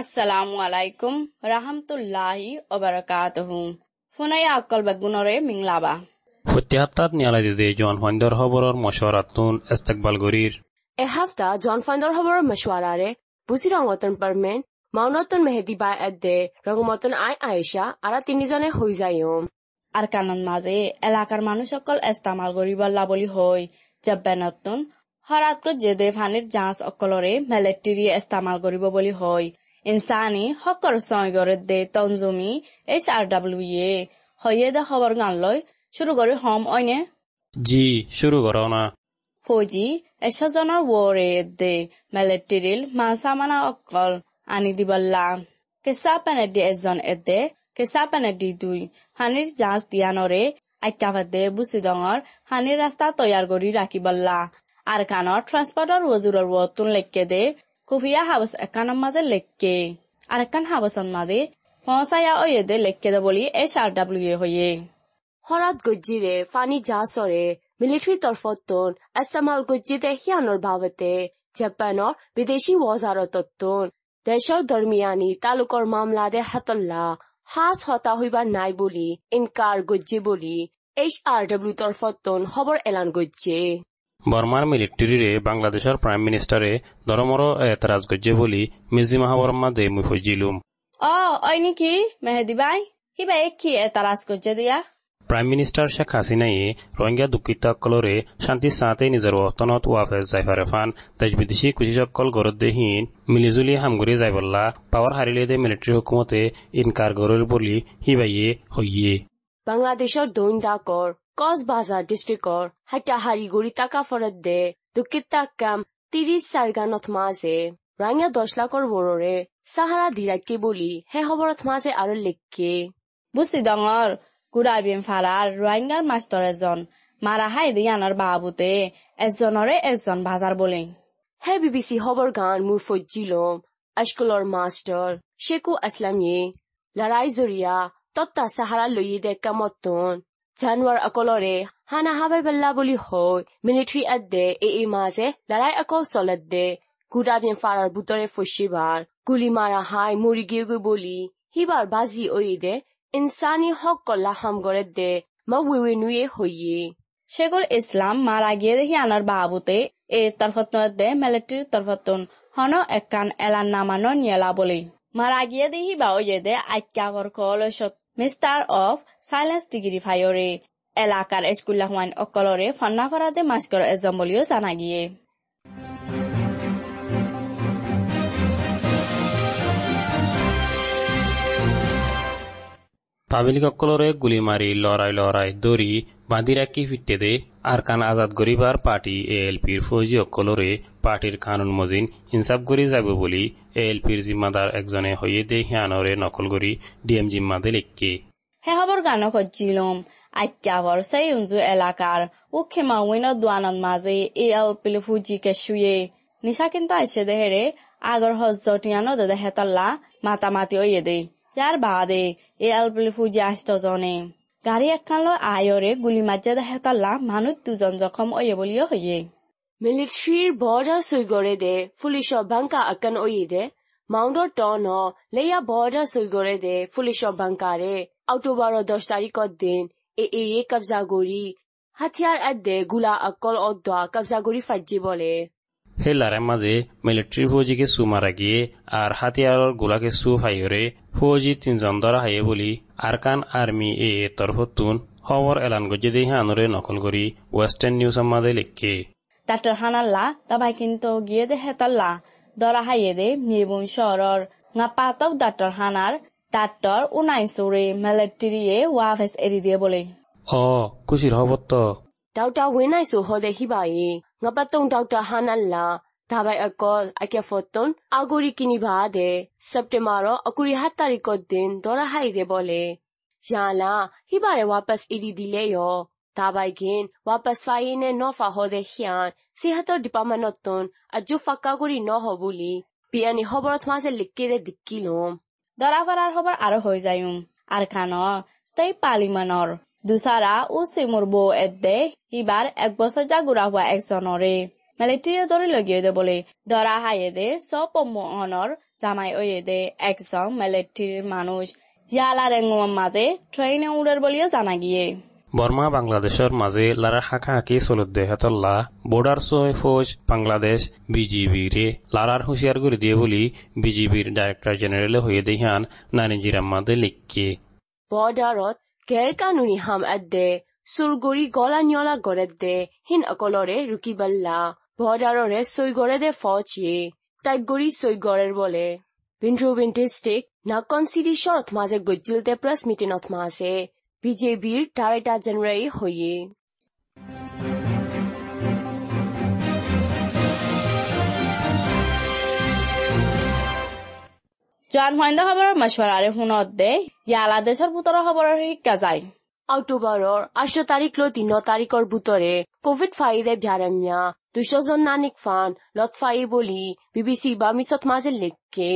Assalamu alaikum rahmatullahi wabarakatuh. Funay akal begunore minglaba. ফুটিয়াত্তাত নিয়ালাইদে জন ফাইন্দর খবরর মশওয়ারাতুন ইস্তেকবাল গরির এ হাফতা জন ফাইন্দর খবরর মশওয়ারারে পারমেন মাউনতন মেহেদি বা এদ্দে রঙমতন I Ayesha আরা তিনিজনে হৈ যায়ম আর কানন মাঝে এলাকার মানুষ সকল ইস্তেমাল গরিবাল্লা বলি হই জব্বেনতুন হরাতকত জেদে ফানির জাঁচ অকলরে ইস্তেমাল করিব বলি হয় insani হকৰ চয়গৰে দে তঞ্জুমি এইচ আৰ ডাব্লিউ এ হৈয়ে দে খবৰ গান লৈ চুৰু কৰি হম অইনে জি ফৌজি এশজনৰ ৱৰে দে মেলেটেৰিল মাছা অকল আনি দিব লাম কেঁচা পেনেদি এজন এদে কেঁচা পেনেদি দুই হানিৰ জাঁজ দিয়া নৰে আজ্ঞাভাদে বুচি ডঙৰ হানিৰ ৰাস্তা তৈয়াৰ কৰি ৰাখিবল্লা আৰ কাণৰ ট্ৰান্সপৰ্টৰ ৱজুৰৰ ৱতুন লেকে দে কুফিয়া হাবস একানের মাঝে লেখকে আর একান হাবসন মাঝে পৌঁছায়া ওয়ে দে লেখকে দে বলি এস আর ডাব্লিউ হয়ে হরাত গজ্জিরে ফানি জাসরে মিলিটারি তরফতন ইস্তেমাল গজ্জিদে হিয়ানর ভাবতে জাপানৰ বিদেশি ওয়াজারতন দেশৰ দৰমিয়ানি তালুকৰ মামলাদে হাতল্লা সাজ হতা হইবার নাই বলি ইনকার গজ্জে বলি এইচ আর ডব্লিউ তরফতন খবর এলান গজ্জে বর্মার মিলিটারিরে বাংলাদেশের প্রাইম মিনিস্টারে দরমর এতরাজ গজ্জে বলি মিজি মাহাবরমা দে মুই ফজিলুম। অ ওই নাকি? মেহেদি ভাই কিবা এক কি এতারাজ করছে দিয়া? প্রাইম মিনিস্টার শেখ হাসিনাইয়ে রোহিঙ্গা দুঃখিতসকলরে শান্তি সাঁতে নিজৰ অতনত ৱাফেজ যাইফাৰে ফান দেশ বিদেশি কুচিসকল গৰত দেহীন মিলিজুলি হামগুৰি যাইবল্লা পাৱাৰ হাৰিলে দে মিলিটাৰী হুকুমতে ইনকাৰ গৰৰ বুলি সিবাইয়ে হইয়ে বাংলাদেশৰ দৈন ডাকৰ কক্সবাজাৰ ডিষ্ট্ৰিক্টৰ হাইটাহাৰী গুৰি টাকা ফৰত দে দুকিতা কাম তিৰিশ চাৰগানত মাজে ৰাঙা দহ লাখৰ বৰৰে চাহাৰা দিৰাকে বুলি হে খবৰত মাজে আৰু লেখকে বুচি ডঙৰ গুড়াবিন ফারার রোহিঙ্গার মাস্টার এজন মারা হাই দিয়ানোর বাবুতে এজনরে এজন বাজার বলে। হে বিবিসি খবৰ গান মোৰ ফজিলম স্কুলৰ মাষ্টাৰ শেকু আসলামিয়ে লৰাই জৰিয়া তত্তা চাহাৰা লৈয়ে দে কামতন জানুৱাৰ অকলৰে হানা হাবাই বেল্লা বুলি হয় মিলিটাৰী আদে এ এ মাজে লৰাই অকল চলত দে। গুড়াবিন ফাৰাৰ বুটৰে ফচিবাৰ গুলি মাৰা হাই মৰি গিয়ে বলি সিবাৰ বাজি ঐ দে। ইনসানি হক কল্লা হাম গড়ে দে মা উইউই নুয়ে হইয়ে শেখুল ইসলাম মারা গিয়ে দেখি আনার বাবুতে এ তরফতন দে মিলিটারির তরফতন হন একান এলান নামানো নিয়েলা বলে। মারা গিয়ে দেখি ওয়ে দে আইক্যাবর কলসত মিস্টার অফ সাইলেন্স ডিগ্রি ফাইরে এলাকার স্কুল হুয়াইন অকলরে ফন্নাফারাদে মাস্কর এজম বলিও জানা গিয়ে। পাবিলিকসকলরে গুলি মারি লড়াই লড়াই দড়ি বাঁধি রাখি ফিটতে দে আর কান আজাদ গরিবার পার্টি এ এল পির ফৌজি অকলরে পার্টির কানুন মজিন ইনসাফ করি যাব বলি এ এল পির জিম্মাদার একজনে হইয়ে দে হিয়ানরে নকল করি ডিএম জিম্মাদে লিখকে। খবর গানো সেই উঞ্জু এলাকার উখে মাউইন দোয়ানন মাঝে এ এল পিল ফুজি কে শুয়ে নিশা কিন্তু আইসে দেহেরে আগর হজরটিয়ানো দে হেতল্লা মাতামাতি ওয়ে দে ইয়ার বাদে এ আলপিল ফুজি আসত জনে। গাড়ি একখান লৈ আয়রে গুলি মাজ্জা দেখাতাল্লা মানুষ দুজন জখম ওয়ে বলিও হইয়ে বর্ডার সৈগরে দে পুলিশ বাঙ্কা আকান ওই দে মাউন্ডর টন লেয়া বর্ডার সৈগরে দে পুলিশ বাঙ্কারে অক্টোবর দশ তারিখর দিন এ এ এ কবজা গরি হাতিয়ার আদে গুলা আকল অদ্দা কবজা গরি ফাজ্জি বলে হে লারে মাঝে মিলিটারি ফৌজিকে সু মারা গিয়ে আর হাতিয়ারর গোলাকে সু ফাইরে ফৌজি তিনজন ধরা হাইয়ে বলি আরকান আর্মি এ তরফতুন খবর এলান গজে দিয়ে আনরে নকল করি ওয়েস্টার্ন নিউজ আমাদের লিখকে ডাক্তার হানাল্লা তাবাই কিন্তু গিয়ে দে হেতাল্লা দরা হাইয়ে দে মেয়ে বোন পাতক ডাক্তার হানার ডাক্তার উনাই সরে মেলেটিরিয়ে ওয়াভেস এরি দিয়ে বলে। ডাক্তার উনাই দে। সেপ্টেম্বর অকুরি হাত তারিখ দিন দরা হাই দে বলে। জালা হিবারে ওয়াপাস ইরি দিলে ইয় dabei gehen wa paswai ne no fa ho de hian si hato department ot ton a ju fakka guri no ho buli pi ani hobrot ma se likke de dikki lo darafar ar hobar ar ho jayum ar kano stai pali manor dusara u se mur bo et de hi bar ek boso ja gura hua ek sonore মেলেট্রিয়া দরে লগিয়ে দে বলে দরা হাইয়ে দে সব অনর জামাই way they একজন মেলেট্রির মানুষ ইয়ালা রেঙ্গম মাঝে ট্রেনে উড়ের বলিও জানা গিয়ে বর্মা বাংলাদেশের মাঝে লারা হাঁকা হাঁকি চলতে হেতল্লা। বর্ডার সয় ফৌজ, বাংলাদেশ, বিজিবি রে। লারার হুঁশিয়ার করে দিয়ে বলি, বিজিবির ডাইরেক্টর জেনারেল হয়ে দেহান নানিজির আম্মাদে লিখকে। বৰ্ডাৰত গেৰ কানুনী হাম আদে চুৰগুৰি গলা নিয়লা গড়েদে হিন অকলৰে ৰুকিবাল্লা বৰ্ডাৰৰে চৈগড়েদে ফচিয়ে টাইগৰি চৈগড়েৰ বলে। বিন্দ্ৰু বিন্টিষ্টিক নাকন চিৰি মাঝে গজ্জিলতে প্রেস মিটিনত মাঝে বিজেপির ডাইরেক্টর জেনারেল হইয়ে। জোৱান সন্ধ্যা খবৰৰ মছৱাৰাৰে ফোনত দে ইয়ালা দেশৰ বুটৰ খবৰৰ শিক্ষা যায়। অক্টোবৰৰ আঠ তাৰিখ লৈ তিন তাৰিখৰ বুটৰে কোভিড ফাইদে ভ্যারামিয়া দুশো জন নানিক ফান লত ফাই বলি বিবিসি বা মিছত মাঝে লেখকে।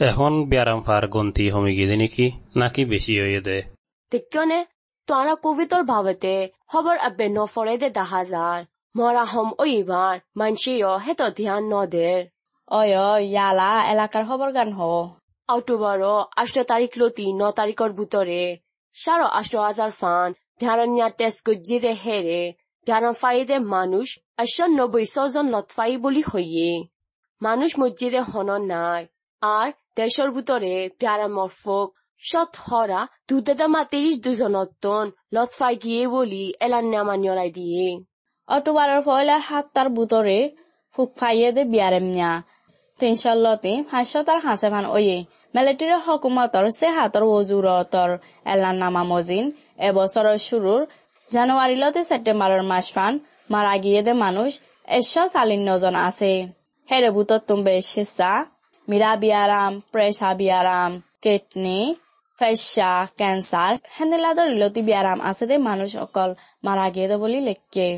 এখন ব্যারাম ফার গন্তি হমি গিয়ে নাকি? নাকি বেশি হয়ে দে? দেখনে তোরা কোভিডৰ ভাৱতে খবৰ আবে নফৰে দে দহ হাজাৰ মৰা হম এইবাৰ মানসিও হেত ধ্যান নদের অয় ইয়ালা এলাকাৰ খবৰ গান হ অক্টোবৰৰ আঠ তাৰিখ লৈ তিন তাৰিখৰ বুটৰে সাড়ে আষ্ট হাজার ফান ভ্যারামিয়া টেস্ট গজ্জি দে হেরে ভ্যারাম ফাই দে মানুষ আশো নব্বই জন লতফাই বলি হইয়ে মানুষ মসজিদে হনন নাই আর দেশৰ বুটৰে ভ্যারামর ফোক সৎ হরা দুদাদামা তিরিশ দুজনতন লতফাই গিয়ে বলি এলান নামানিয়লাই দিয়ে অক্টোবৰৰ পয়লাৰ সাতটাৰ বুটৰে ফুক ফাইয়ে দে বিয়াৰেমনিয়া তিনশলতি পাঁচশটাৰ হাঁচে ফান অয়ে মিলিটাৰী হকুমতৰ সে হাতৰ ওজুৰতৰ এলান নামা মজিন এবছৰৰ শুৰুৰ জানুৱাৰীলতে ছেপ্টেম্বৰৰ মাস ফান মারা গিয়ে দে মানুষ চালিন্ন জন আছে হেরে বুতর তুমবে শিসা মিরা বিয়ারাম প্রেসা বিয়ারাম কিডনি ফেসা ক্যান্সার হেনেলাদর ইলতি বিয়ারাম আছে দে মানুষ অকল মারা গিয়ে দে বলি লেখকে।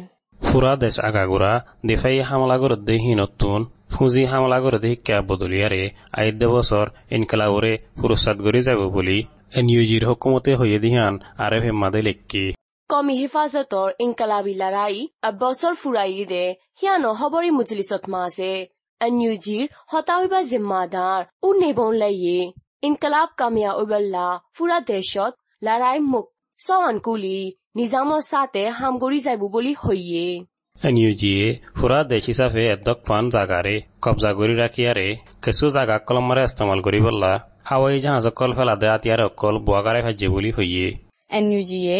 ফুরা দেশ আগাগুড়া দেফাই হামলা করে দেহি নতুন ফুঁজি হামলা করে দেহি ক্যাব বদলিয়ারে আইদ্য বছর ইনকালাবরে ফুরস্তাদ করে যাব বলি এনইউজির হকুমতে হয়ে দিহান আরে হেম্মাদে লেখকি। কমি হেফাজতৰ ইনকালাবি লৰাই বছৰ ফুৰাই দে সিয়ানো হবৰি মুজলিছত মাছে। এনইউজিৰ হতাইবা জিম্মাদাৰ উ নেবন লাইয়ে। ইনকালাব কামিয়া উবল্লা ফুৰা দেশত লৰাই মুখ চৱান কুলি নিজামৰ সাথে হামগৰি যাব বুলি হইয়ে এনইউজিয়ে ফুরা দেশ হিসাবে এদক ফান জাগারে কবজা করে রাখিয়ারে কিছু জাগা কলমারে ইস্তেমাল করি বললা হাওয়াই জাহাজ অকল ফেলা দে আতিয়ার অকল বুয়াগারে ভাজ্যে বলি হইয়ে এনইউজিয়ে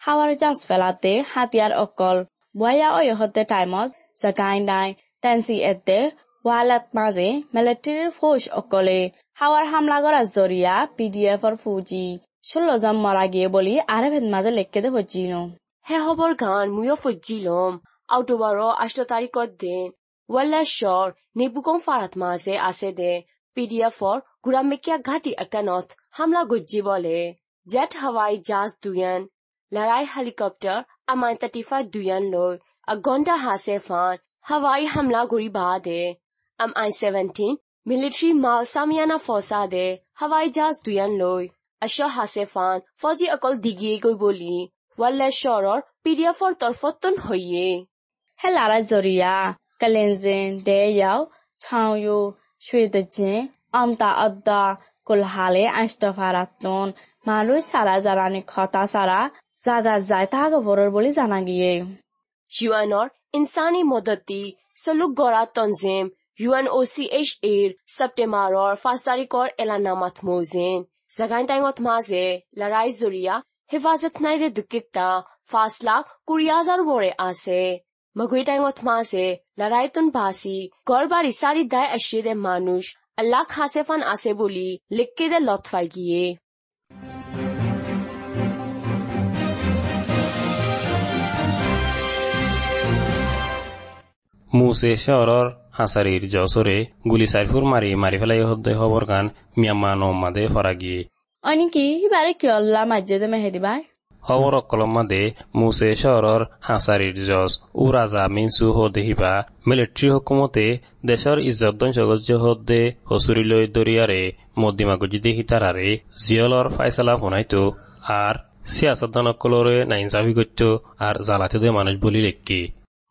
হাৱাৰ জাজ ফেলাতে হাতিয়াৰ অকল বয়া অয়হতে টাইমত জাগাই নাই টেনচি এতে ৱালাত মাজে মিলিটাৰীৰ ফৌজ অকলে। হাৱাৰ হামলা কৰাৰ জৰিয়া পি ডি এফৰ ফৌজি ষোল্লজন মৰা গিয়ে বুলি আৰে ভেদ মাজে লেখকে দে ভজিনো হে হবৰ গান মুয়ো ফজ্জিলম অক্টোবৰৰ আঠ তাৰিখত দিন ৱাল্লাশ্বৰ নেবুকং ফাৰাত মাঝে আছে দে। পি ডি এফৰ গুৰামেকীয়া ঘাটি একানত হামলা গজ্জি বলে। জেট হাৱাই জাহাজ দুয়ান, লৰাই হেলিকপ্টাৰ আমাৰ তাটিফা দুয়ান লৈ। ঘণ্টা হাছে ফান, হাৱাই হামলা কৰি বা দে। আম আই ছেভেন্টিন মিলিটাৰী মাল চামিয়ানা ফচা দে হাৱাই জাহাজ দুয়ান লৈ আশ হাছে ফান ফৌজি অকল দিগিয়ে গৈ বুলি ৱাল্লেশ্বৰৰ পি ডি এফৰ তৰফতন হৈয়ে হে লাৰা জৰিয়া কালেঞ্জেন দেয়াও ছাউয়ো সুয়েদজিন আমতা আদ্দা কুলহালে আইস্তফারাতন মানুষ সারা জারানি খতা সারা জাগা যায় তাহাকে বড়র বলি জানা গিয়ে ইউএনৰ ইনচানী মদতি চলুক গৰা তনজিম UNOCHA September Fastarikor Elana Matmozin. Zagantang Otmaze, Larai Zuria, Hivazat Naire Dukita, Faslak, Kuriazar Wore Ase. Maguitang Otmaze, Larai Tunbasi, Gorbari Sari Dai Ashide Manush, Allah Hasefan Asebuli, Likke de Lotfagie. मूसे शौर और দাই আসে দে মানুষ আল্লাহ খাসেফান আছে বুলি লিখকে দে লতফাই গিয়ে মুসে শহরর হাসারির জসরে গুলি সাইফুর মারি মারি ফেলাই হদ্দে হবর গান মিয়াম্মা নম্মাদে ফরা গিয়ে অনিকি হিবারে কি অল্লা মাজ্জেদে মেহেদি বাই হবর কলম্মাদে মুসে শহরর হাসারির জস ও রাজা মিনসু হদে হিবা মিলিটারি হুকুমতে দেশর ইজ্জতন সগজ্য হদ্দে হসুরিলৈ দরিয়ারে মদ্দিমা গজিদে হিতারারে জিয়লর ফাইসালা শুনাইতো আর সিয়াসতদানকলরে নাইনসাফি করতো আর জ্বালাতে মানুষ বলি লেখকে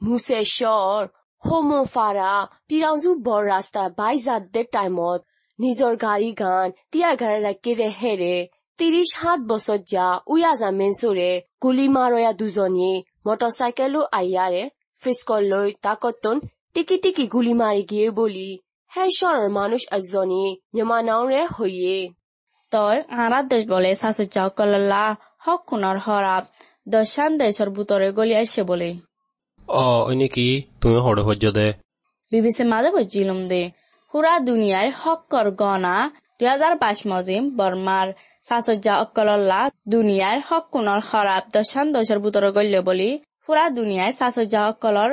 মুসে শর ဟိုမွန်ဖာရာတီတောင်စုဘော်ရာစတာဘိုင်ဇာတဲ့တိုင်မော့နီဇော်ဂါရီကန်တီယာဂရရကေတဲ့ဟဲတဲ့တီရိရှဟတ်ဘောစောဂျာဥယဇာမင်းဆိုတဲ့ဂူလီမာရောယာဒူဇော်နီမော်တော်ဆိုင်ကယ်လို့အိုင်ရတဲ့ဖရစ်စကိုလိုတာကော့တွန်တီကီတီကီဂူလီမာရီဂေဘိုလီဟဲရှော့ရမာနုရှ်အဇော်နီမြန်မာနောင်ရဲဟိုယေတော်အာရဒေဘလေဆာဆချောကလလာဟောက်ကုနော်ဟောရာဒရှန်ဒေရှ်ဘူတော်ဂိုလီအရှေဘလေ অ' এনেকি তুমি সৰ্বভাজ্য দে বিবিচে মাজে বুজিলম দে সুৰা দুনিয়াৰ শকৰ গণা দুহেজাৰ পাঁচ মজিম বৰ্মাৰ চাচজ্জা অকল্লা দুনিয়াৰ হক কোণৰ খৰাব দশান দশৰ বুটৰ গল্য বুলি সুৰা দুনিয়াৰ চাচজ্জা অকলৰ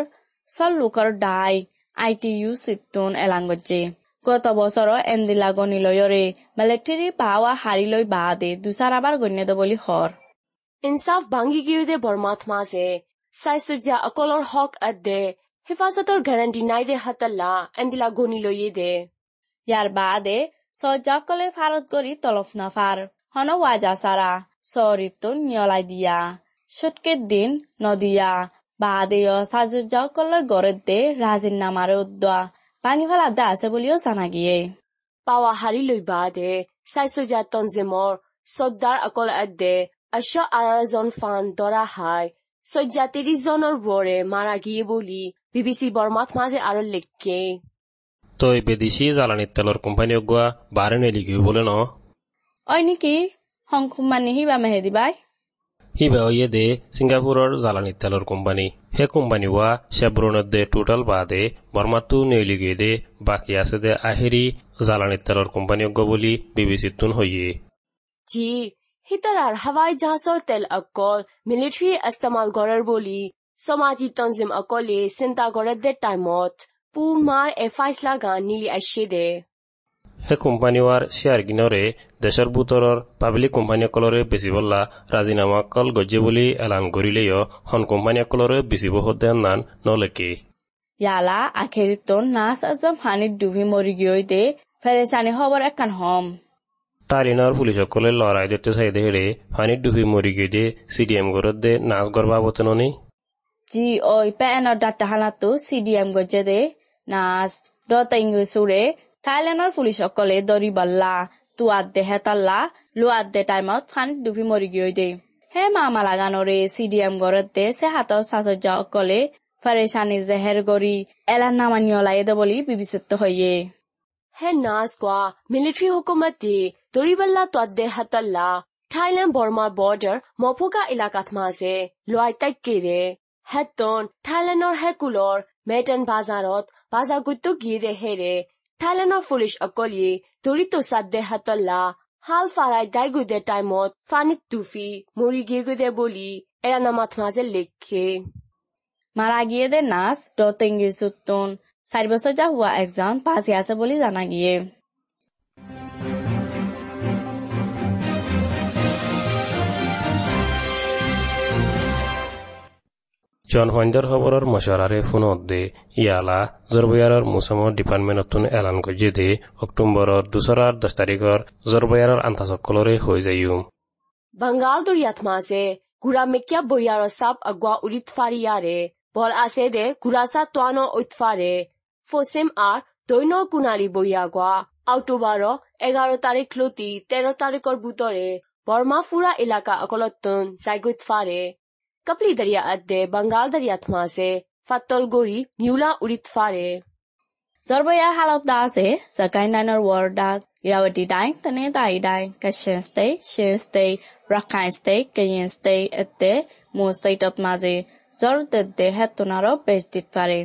চল লোকৰ ডাই আই টি ইউ চিটুন এলাংগজ্জে গত বছৰ এণ্ডিলা গণিলয়ৰে মেলেট্ৰিৰ পাৱা হাৰি লৈ বাদে দুচাৰাবাৰ গণ্য বুলি হৰ ইনচাফ ভাঙি গিয়ে বৰ্মাত মাছে চাইছো যে অকলৰ হক আদে দে হেফাজতৰ গেৰাণ্টি নাই দে হাতলা এণ্ডিলা গণি লৈয়ে দে ইয়াৰ বাদে চজ্জাকলে ফাৰত কৰি তলফ নাফাৰ হন ৱাজা চাৰা চৰিত নিয়লাই দিয়া চুটকে দিন নদিয়া বাদে অসাজুজাকলে গড়ে দে ৰাজিন নামাৰে উদ্দা পানী ফেলা আদা আছে বুলিও জানা গিয়ে পাৱা হাৰি লৈ বা দে চাইছো যে তঞ্জিমৰ চৰ্দাৰ অকল আদে দে আশ্ব আৰ ফান দৰা হাই সজ্জা ত্ৰিশ জনৰ বৰে মাৰা গিয়ে বুলি বিবিসি বৰ্মাত মাঝে আৰো লেখকে। তই বিদেশী জ্বালানি তেলৰ কোম্পানী অগুৱা বাৰে নেলিগি বলে ন? অই নেকি হং কোম্পানী হিবা মেহে দিবাই। হিবা ইয়ে দে সিঙ্গাপুৰৰ জ্বালানি তেলৰ কোম্পানী। হে কোম্পানী হোৱা শেব্ৰনেৰ দে টোটাল বাদে বৰ্মাতু নেলিগে দে বাকি আছে দে আহেৰি জ্বালানি তেলৰ কোম্পানী অজ্ঞ বুলি বিবিসিত তুন হইয়ে। জি হিতাৰাৰ হাৱাই জাহাজৰ তেল অকল মিলিটাৰী ইস্তেমাল কৰাৰ বুলি সমাজী তঞ্জিম অকলে চিন্তা কৰে দে টাইমত পু মাৰ এফাইচ লাগা নীলি আছে দে সেই কোম্পানীৰ শ্বেয়াৰ কিনৰে দেশৰ বুটৰৰ পাব্লিক কোম্পানীসকলৰে বেচিবলা ৰাজিনামা কল গজ্জে বুলি এলান কৰিলেও সন কোম্পানীসকলৰে বেচিব সদায় নান নলেকে ইয়ালা আখেৰিত নাচ আজম হানিত ডুবি মৰি গৈ দে ফেৰেচানী খবৰ এখন হম টালিনৰ পুলিচসকলে লৰাই দিতে চাই দে হেৰে হানিত ডুবি মৰি গৈ দে চি ডি এম ঘৰত দে নাচ গড়বা বতননি জি ঐ পেনৰ ডাটা হানাতো চি ডি এম গজ্জে দে নাচ দত ইংলিছৰে থাইলেণ্ডৰ পুলিচসকলে দৰিবল্লা তুৱাত দে হেতাল্লা লোৱাত দে টাইমত ফানিত ডুবি মৰি গৈ দে। হে মামা লাগানৰে চি ডি এম ঘৰত দে সে হাতৰ সাজজ্জা অকলে ফাৰেচানি জেহেৰ গৰি এলান নামানি ওলাই দে বুলি বিবেচিত হে নাজ কোৱা মিলিটাৰী হুকুমত দি দৰিবল্লা তদ্দে হতল্লা থাইলেণ্ড বৰ্মা বৰ্ডাৰ মফুকা এলেকাত মাজে লোৱাই তাইকেৰে হেতন থাইলেণ্ডৰ হেকুলৰ মেটেন বাজাৰত বাজাৰ গুটো গিৰে হেৰে থাইলেণ্ডৰ ফুলিচ অকলিয়ে দৰি তোচাদ্দে হতল্লা হাল ফাৰাই দাই গুদে টাইমত ফানিত টুফি মৰি গিয়ে গুদে বুলি এলানামাত মাজে লেখে মাৰা গিয়ে দে নাচ ডট ইংৰেজ উত্তন চাৰি বছৰ যা হোৱা একজন পাঁচি আছে বুলি জানা গিয়ে। জনসংখ্যাৰ খবৰৰ মছৰাৰে ফোনত দে ইয়ালা জৰবয়াৰৰ মুছামৰ ডিপাৰ্টমেণ্টতোন এলান গজে দে অক্টোবৰৰ দুচৰাৰ দহ তাৰিখৰ জৰবয়াৰৰ আন্তাচকলৰে হৈ যায়ো। বাংগাল দৰিয়াত মাছে গুৰা মেকিয়া বয়াৰৰ চাপ আগুৱা উৰিত ফাৰিয়াৰে বল আছে দে গুৰাচা ဖော်စင်အာဒွိနောကူနာလီဘိုယာကွာအောက်တိုဘာရောအဂါရောတာရခလိုတီတဲရောတာရကောဘူတော်ရေဘော်မာဖူရာအီလကာအကလတ်တန်ဇိုင်ဂွတ်ဖာရေကပလီဒရီယာအဒေဘင်္ဂါလ်ဒရီယာထမဆေဖတ်တောလ်ဂိုရီမြူလာဥရစ်ဖာရေဇော်ဘယာဟာလော့ဒါဆေဇကိုင်းနိုင်နော်ဝါဒါဒီရဝတီတိုင်းတနင်္သာရီတိုင်းကရှင်စတိတ်ရှင်စတိတ်ရခိုင်စတိတ်ကရင်စတိတ်အတဲမွန်စတိတ်တပ်မာဇေဇော်တဲ့တဲ့ဟက်တနာရောပေ့စ်တစ်ဖာရီ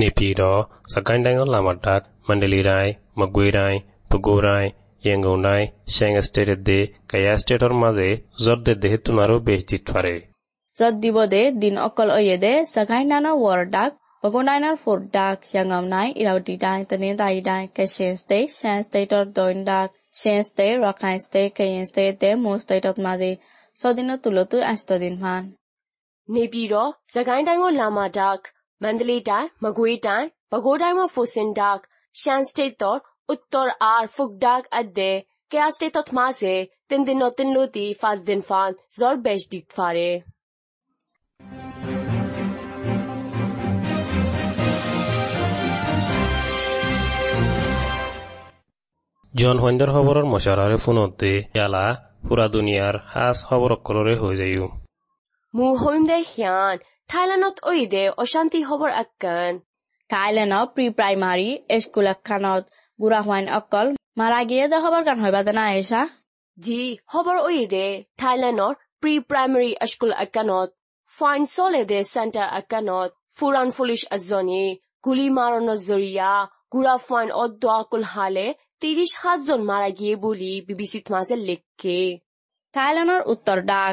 နေပြည်တော်၊စကိုင်းတိုင်းကလာမတာ၊မန္တလေးတိုင်း၊မကွေးတိုင်း၊ပဲခူးတိုင်း၊ရန်ကုန်တိုင်း၊ရှမ်းစတေတ်ဒေ၊ကယားစတေတ်တော်မှာစေဇော်ဒေဒေတုနာရောဘေဂျစ်ဖာရေဇော်ဒီဘဒေဒင်အကလအယေဒေစကိုင်းနာနာဝါရဒတ်ပဲခူးတိုင်းနာဖော်ဒတ်ရန်ကုန်တိုင်း၊အီရော်တီတိုင်း၊တနင်္သာရီတိုင်း၊ကရှင်စတေတ်၊ရှမ်းစတေတ်တော်ဒွန်ဒတ်၊ရှမ်းစတေတ်၊ရခိုင်စတေတ်၊ကရင်စတေတ်ဒေမွန်စတေတ်တော်မှာစေစော်ဒီနတုလတုအန်စတဒင်မန်နေပြည်တော်စကိုင်းတိုင်းကိုလာမဒတ် မန္တလေးတိုင်း၊မကွေးတိုင်း၊ပဲခူးတိုင်းမှာ Fosindaq ၊ရှမ်းစတိတ်တော်၊ဥတ္တောအာဖုတ်ဒါကအဒဲကဲအစတိတ်တော်မှာစေတင်တင်နော်တင်လို့တီဖတ်ဒင်ဖန်ဇော်ဘက်ဒစ်ဖာရဲ জন সন্ধ্যাৰ খবৰৰ মছাৰাৰে ফোনতে ইয়ালা পুৰা দুনিয়াৰ সাজ খবৰ কলৰে হৈ যায়ো মোৰ হৈম দে সিয়ান Thailandot oide অশান্তি হবৰ আক্কান। থাইলেণ্ডৰ প্ৰি প্ৰাইমাৰী স্কুল এখনত বুঢ়া হোৱাইন অকল মাৰা গিয়ে দে খবৰ কান হইবা দেনা আইসা জি হবৰ ওইদে থাইলেণ্ডৰ প্ৰি প্ৰাইমাৰী স্কুল আক্কানত ফাইন চলেদে চেণ্টাৰ আক্কানত ফুৰাণ পুলিচ এজনী গুলী মাৰণৰ জৰিয়া গুড়া ফাইন অদ্দোৱা কুলহালে ত্ৰিশ সাতজন মাৰা গিয়ে বুলি বিবিচিত মাজে লেখকে থাইলেণ্ডৰ উত্তৰ ডাক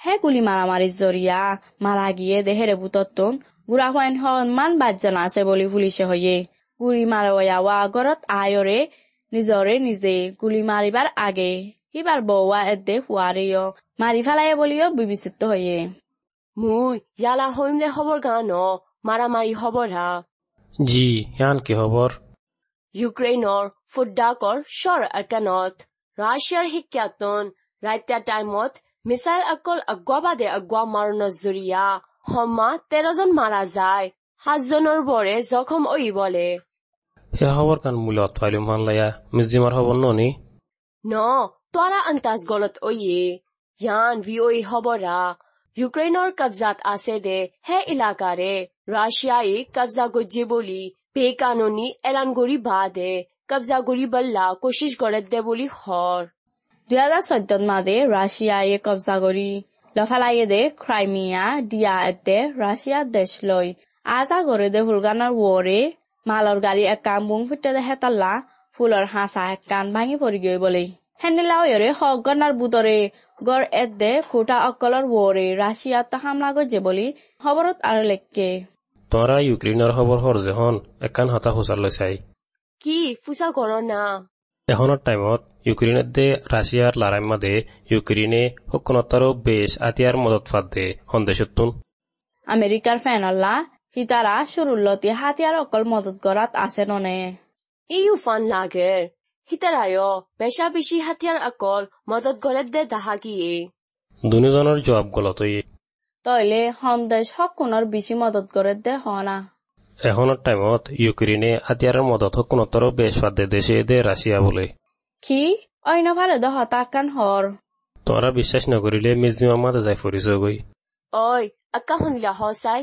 হেকুলি মারামারি জরিয়া মারা গিয়ে দেহের ভূতত্তন গুড়া হয়েন হন মান বাজ্যান আছে বলে ফুলিছে হইয়ে গুলি মারা আগৰত আয়ৰে নিজৰে নিজে গুলি মাৰিবাৰ আগে সিবাৰ বৌৱা এদে হুয়াৰে মাৰি ফেলায় বুলিও বিবেচিত হয়ে মু ইয়ালা হইম দে খবৰ গান মাৰামাৰি খবৰ হা জি ইয়ান কি খবৰ ইউক্ৰেইনৰ ফুডাকৰ সৰ আৰ ৰাছিয়াৰ শিক্ষাতন ৰাইতা টাইমত মিছাইল অকল আগুৱা বাদে আগুৱা মাৰণৰ জৰিয়া সমা তেৰজন মাৰা যায় সাতজনৰ বৰে জখম ঐ বলে খবৰ কান মূলত ফাইলুম হান লায়া মিজিমাৰ খবৰ ননি ন তৰা আন্তাজ গলত ঐয়ে ইয়ান ভি ঐ হবৰা ইউক্ৰেইনৰ কবজাত আছে দে হে ইলাকাৰে ৰাছিয়াই কবজা গজ্জে বুলি বেকানুনি এলান কৰি বা দে কবজা কৰি বল্লা কোচিছ কৰে দে বুলি হৰ দুই হাজার চৈধ্যত মাঝে রাশিয়ায় কবজা করি লফালাইয়ে দে ক্রাইমিয়া দিয়া এতে রাশিয়া দেশ লই আজা করে দে হুলগানার ওরে মালর গাড়ি একান বুং ফুটে দে হেতাল্লা ফুলর হাঁসা একান ভাঙি পড়ি গই বলে হেন্দিলা ওয়রে হগনার বুতরে গড় এদে খুটা অকলর ওরে রাশিয়া তা হামলা গজে বলি খবরত আর লেখকে তোরা ইউক্ৰেইনৰ খবৰ হৰ যে হন একান হতা হুচাৰ লৈ চাই কি ফুচা কৰ না এখনৰ টাইমত ইউক্ৰেইনত দে ৰাছিয়াৰ লড়াই মাদে ইউক্ৰেইনে সক্ষণতাৰো বেশ আতিয়াৰ মদত ফাদ দে সন্দেশতুন আমেরিকার ফ্যানল্লা হিতারা শুরুল্লতি হাতিয়ার অকল মদত গড়াত আছে ননে? ইউ ফান লাগের হিতারায় বেশা বেশি হাতিয়ার অকল মদত গলে দে দাহা গিয়ে দুজনৰ জবাব গলতই তইলে সন্দেশ হকুনৰ বেশি মদত করে দে হনা? এখনৰ টাইমত ইউক্ৰেইনে আতিয়াৰৰ মদত ফাদ দে দেশে দে ৰাছিয়া বোলে। কি? অন্য ফালে হতাকান হৰ তোৰা বিশ্বাস নকৰিলে মিজিমাৰ মাতে যাই ফুৰিছগৈ ঐ আক্কা শুনিলা হচাই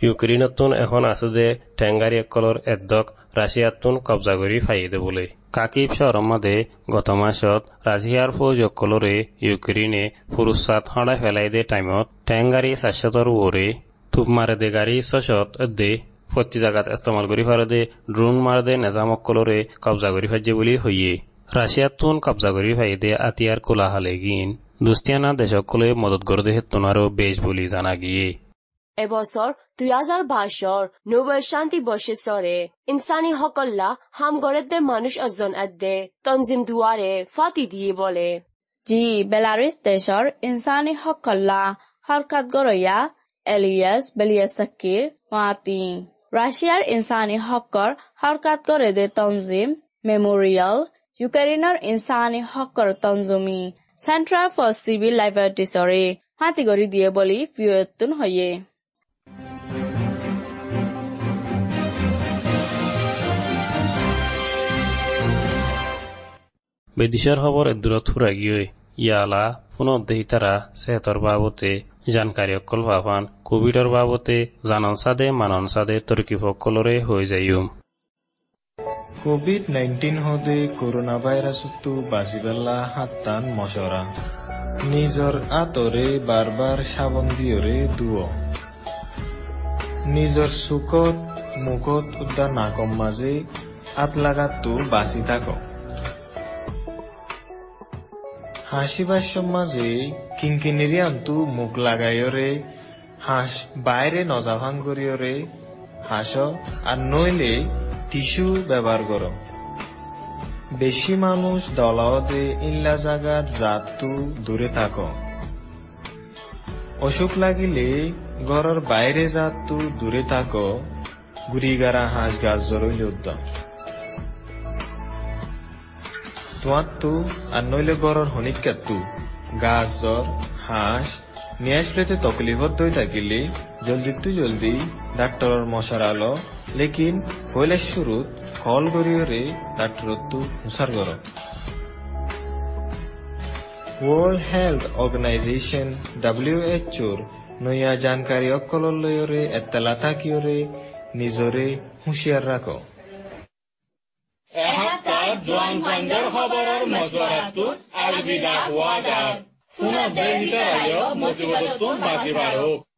ইউক্ৰেইনতোন এখন আছে যে টেংগাৰীসকলৰ এদ্দক ৰাছিয়াতোন কব্জা কৰি ফাইদে বোলে। কাকিব চহৰৰ মাদে গত মাসত ৰাছিয়াৰ ফৌজসকলৰে ইউক্ৰেইনে ফুৰুচাত সদায় ফেলাই দে টাইমত টেংগাৰী চাৰিশতৰ ওৰে থুপ মাৰে দে গাড়ী ছশত দে প্ৰতি জাগাত ইস্তেমাল কৰি ফাৰে দে ড্ৰোন মাৰে দে নেজামসকলৰে কব্জা কৰি ফাইজে বুলি হইয়ে। ৰাছিয়াতোন কব্জা কৰি ফাইদে আতিয়াৰ কোলাহালে গিন। দুস্তিয়ানা দেশসকলে মদত গড় দেহে তোনারও বেশ বলি জানা গিয়ে। এবছৰ দুই হাজাৰ বাইশৰ নোবেল শান্তি বৰ্ষেশ্বৰে ইনচানী সকল্লা হাম গড়ে দে মানুষ এজন এদে তঞ্জিম দুৱাৰে ফাটি দিয়ে বলে। জি বেলাৰুছ দেশৰ ইনচানী সকল্লা হৰকাত গৰয়া এলিয়াস বেলিয়াসাকিৰ মাতি ৰাছিয়াৰ ইনচানী হকৰ হৰকাত গৰে দে তঞ্জিম মেমৰিয়েল ইউক্ৰেইনৰ ইনচানী হকৰ তঞ্জুমি চেণ্ট্ৰাল ফৰ চিভিল লাইবাৰ্টিছৰে মাতি কৰি দিয়ে বুলি ভিঅ'তুন হয়ে বিদেশের খবর দূরত ফুরা গিয়ে ইয়ালা দেহিতারা সেহতর বাবতে জানকারী অকল ভাবান কোভিডর বাবতে জানন সাদে, মানন সাদে তর্কি ফকলরে হৈ যাইম কোভিড নাইন্টিন হদে করোনা ভাইরাস ভাইরাসতো বাঁচিবেলা হাত্তান মশরা। নিজৰ আঁতৰে বাৰ বাৰ চাবোন দিয়ৰে দুৱ নিজৰ চুকত মুখত উদ্যা নাকম মাজে আত লাগাতো বাচি থাক। হাসিবার মাঝে কিঙ্কিনিরি আন্তু মুখ লাগাইরে হাঁস বাইরে নজাভাং করিয়রে হাঁস আর নইলে টিস্যু ব্যবহার কর। বেশি মানুষ দলাওদে ইল্লা জাগাত জাতু দূরে থাক। অসুখ লাগিলে ঘরের বাইরে জাতু দূরে থাক। গুড়িগারা হাঁস গাছ জরইল উদ্যম তোমারতো আর নইলে গড়র হনিকাত্তু গাছ, জ্বর, হাঁস, নিয়ে আসলেতে তকলিফত দই থাকিলে। জলদি তু জলদি মশার আলো। লেকিন পয়লা শুরুত কল গরিয়রে দাট্টরত্তু হুসার গর। ওয়ার্ল্ড হেলথ অর্গানাইজেশন ডাব্লিউএচওর নয়া জানকাৰী লৈৰে এতেলা থাকিয়ৰে নিজৰে হুঁচিয়াৰ ৰাখ এসপ্তাহত জোৱান ফাণ্ডৰ খবৰৰ মজুৱাৰাটোত আলবিদা হোৱা যায় পুনৰ দেশ ভিতৰত মজুৱাৰটো বাজি বাঢ়ক